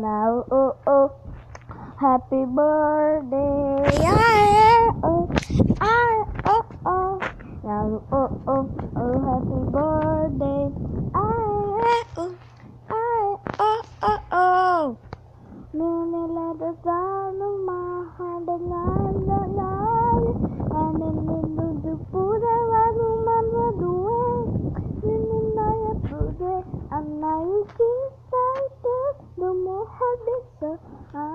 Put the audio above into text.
now. Oh, oh, happy birthday. Yeah, oh, ah, oh, oh. Now, oh, oh, oh, happy birthday. Ah, oh, ah, oh, oh, oh. no, letters down the mind. I have this uh,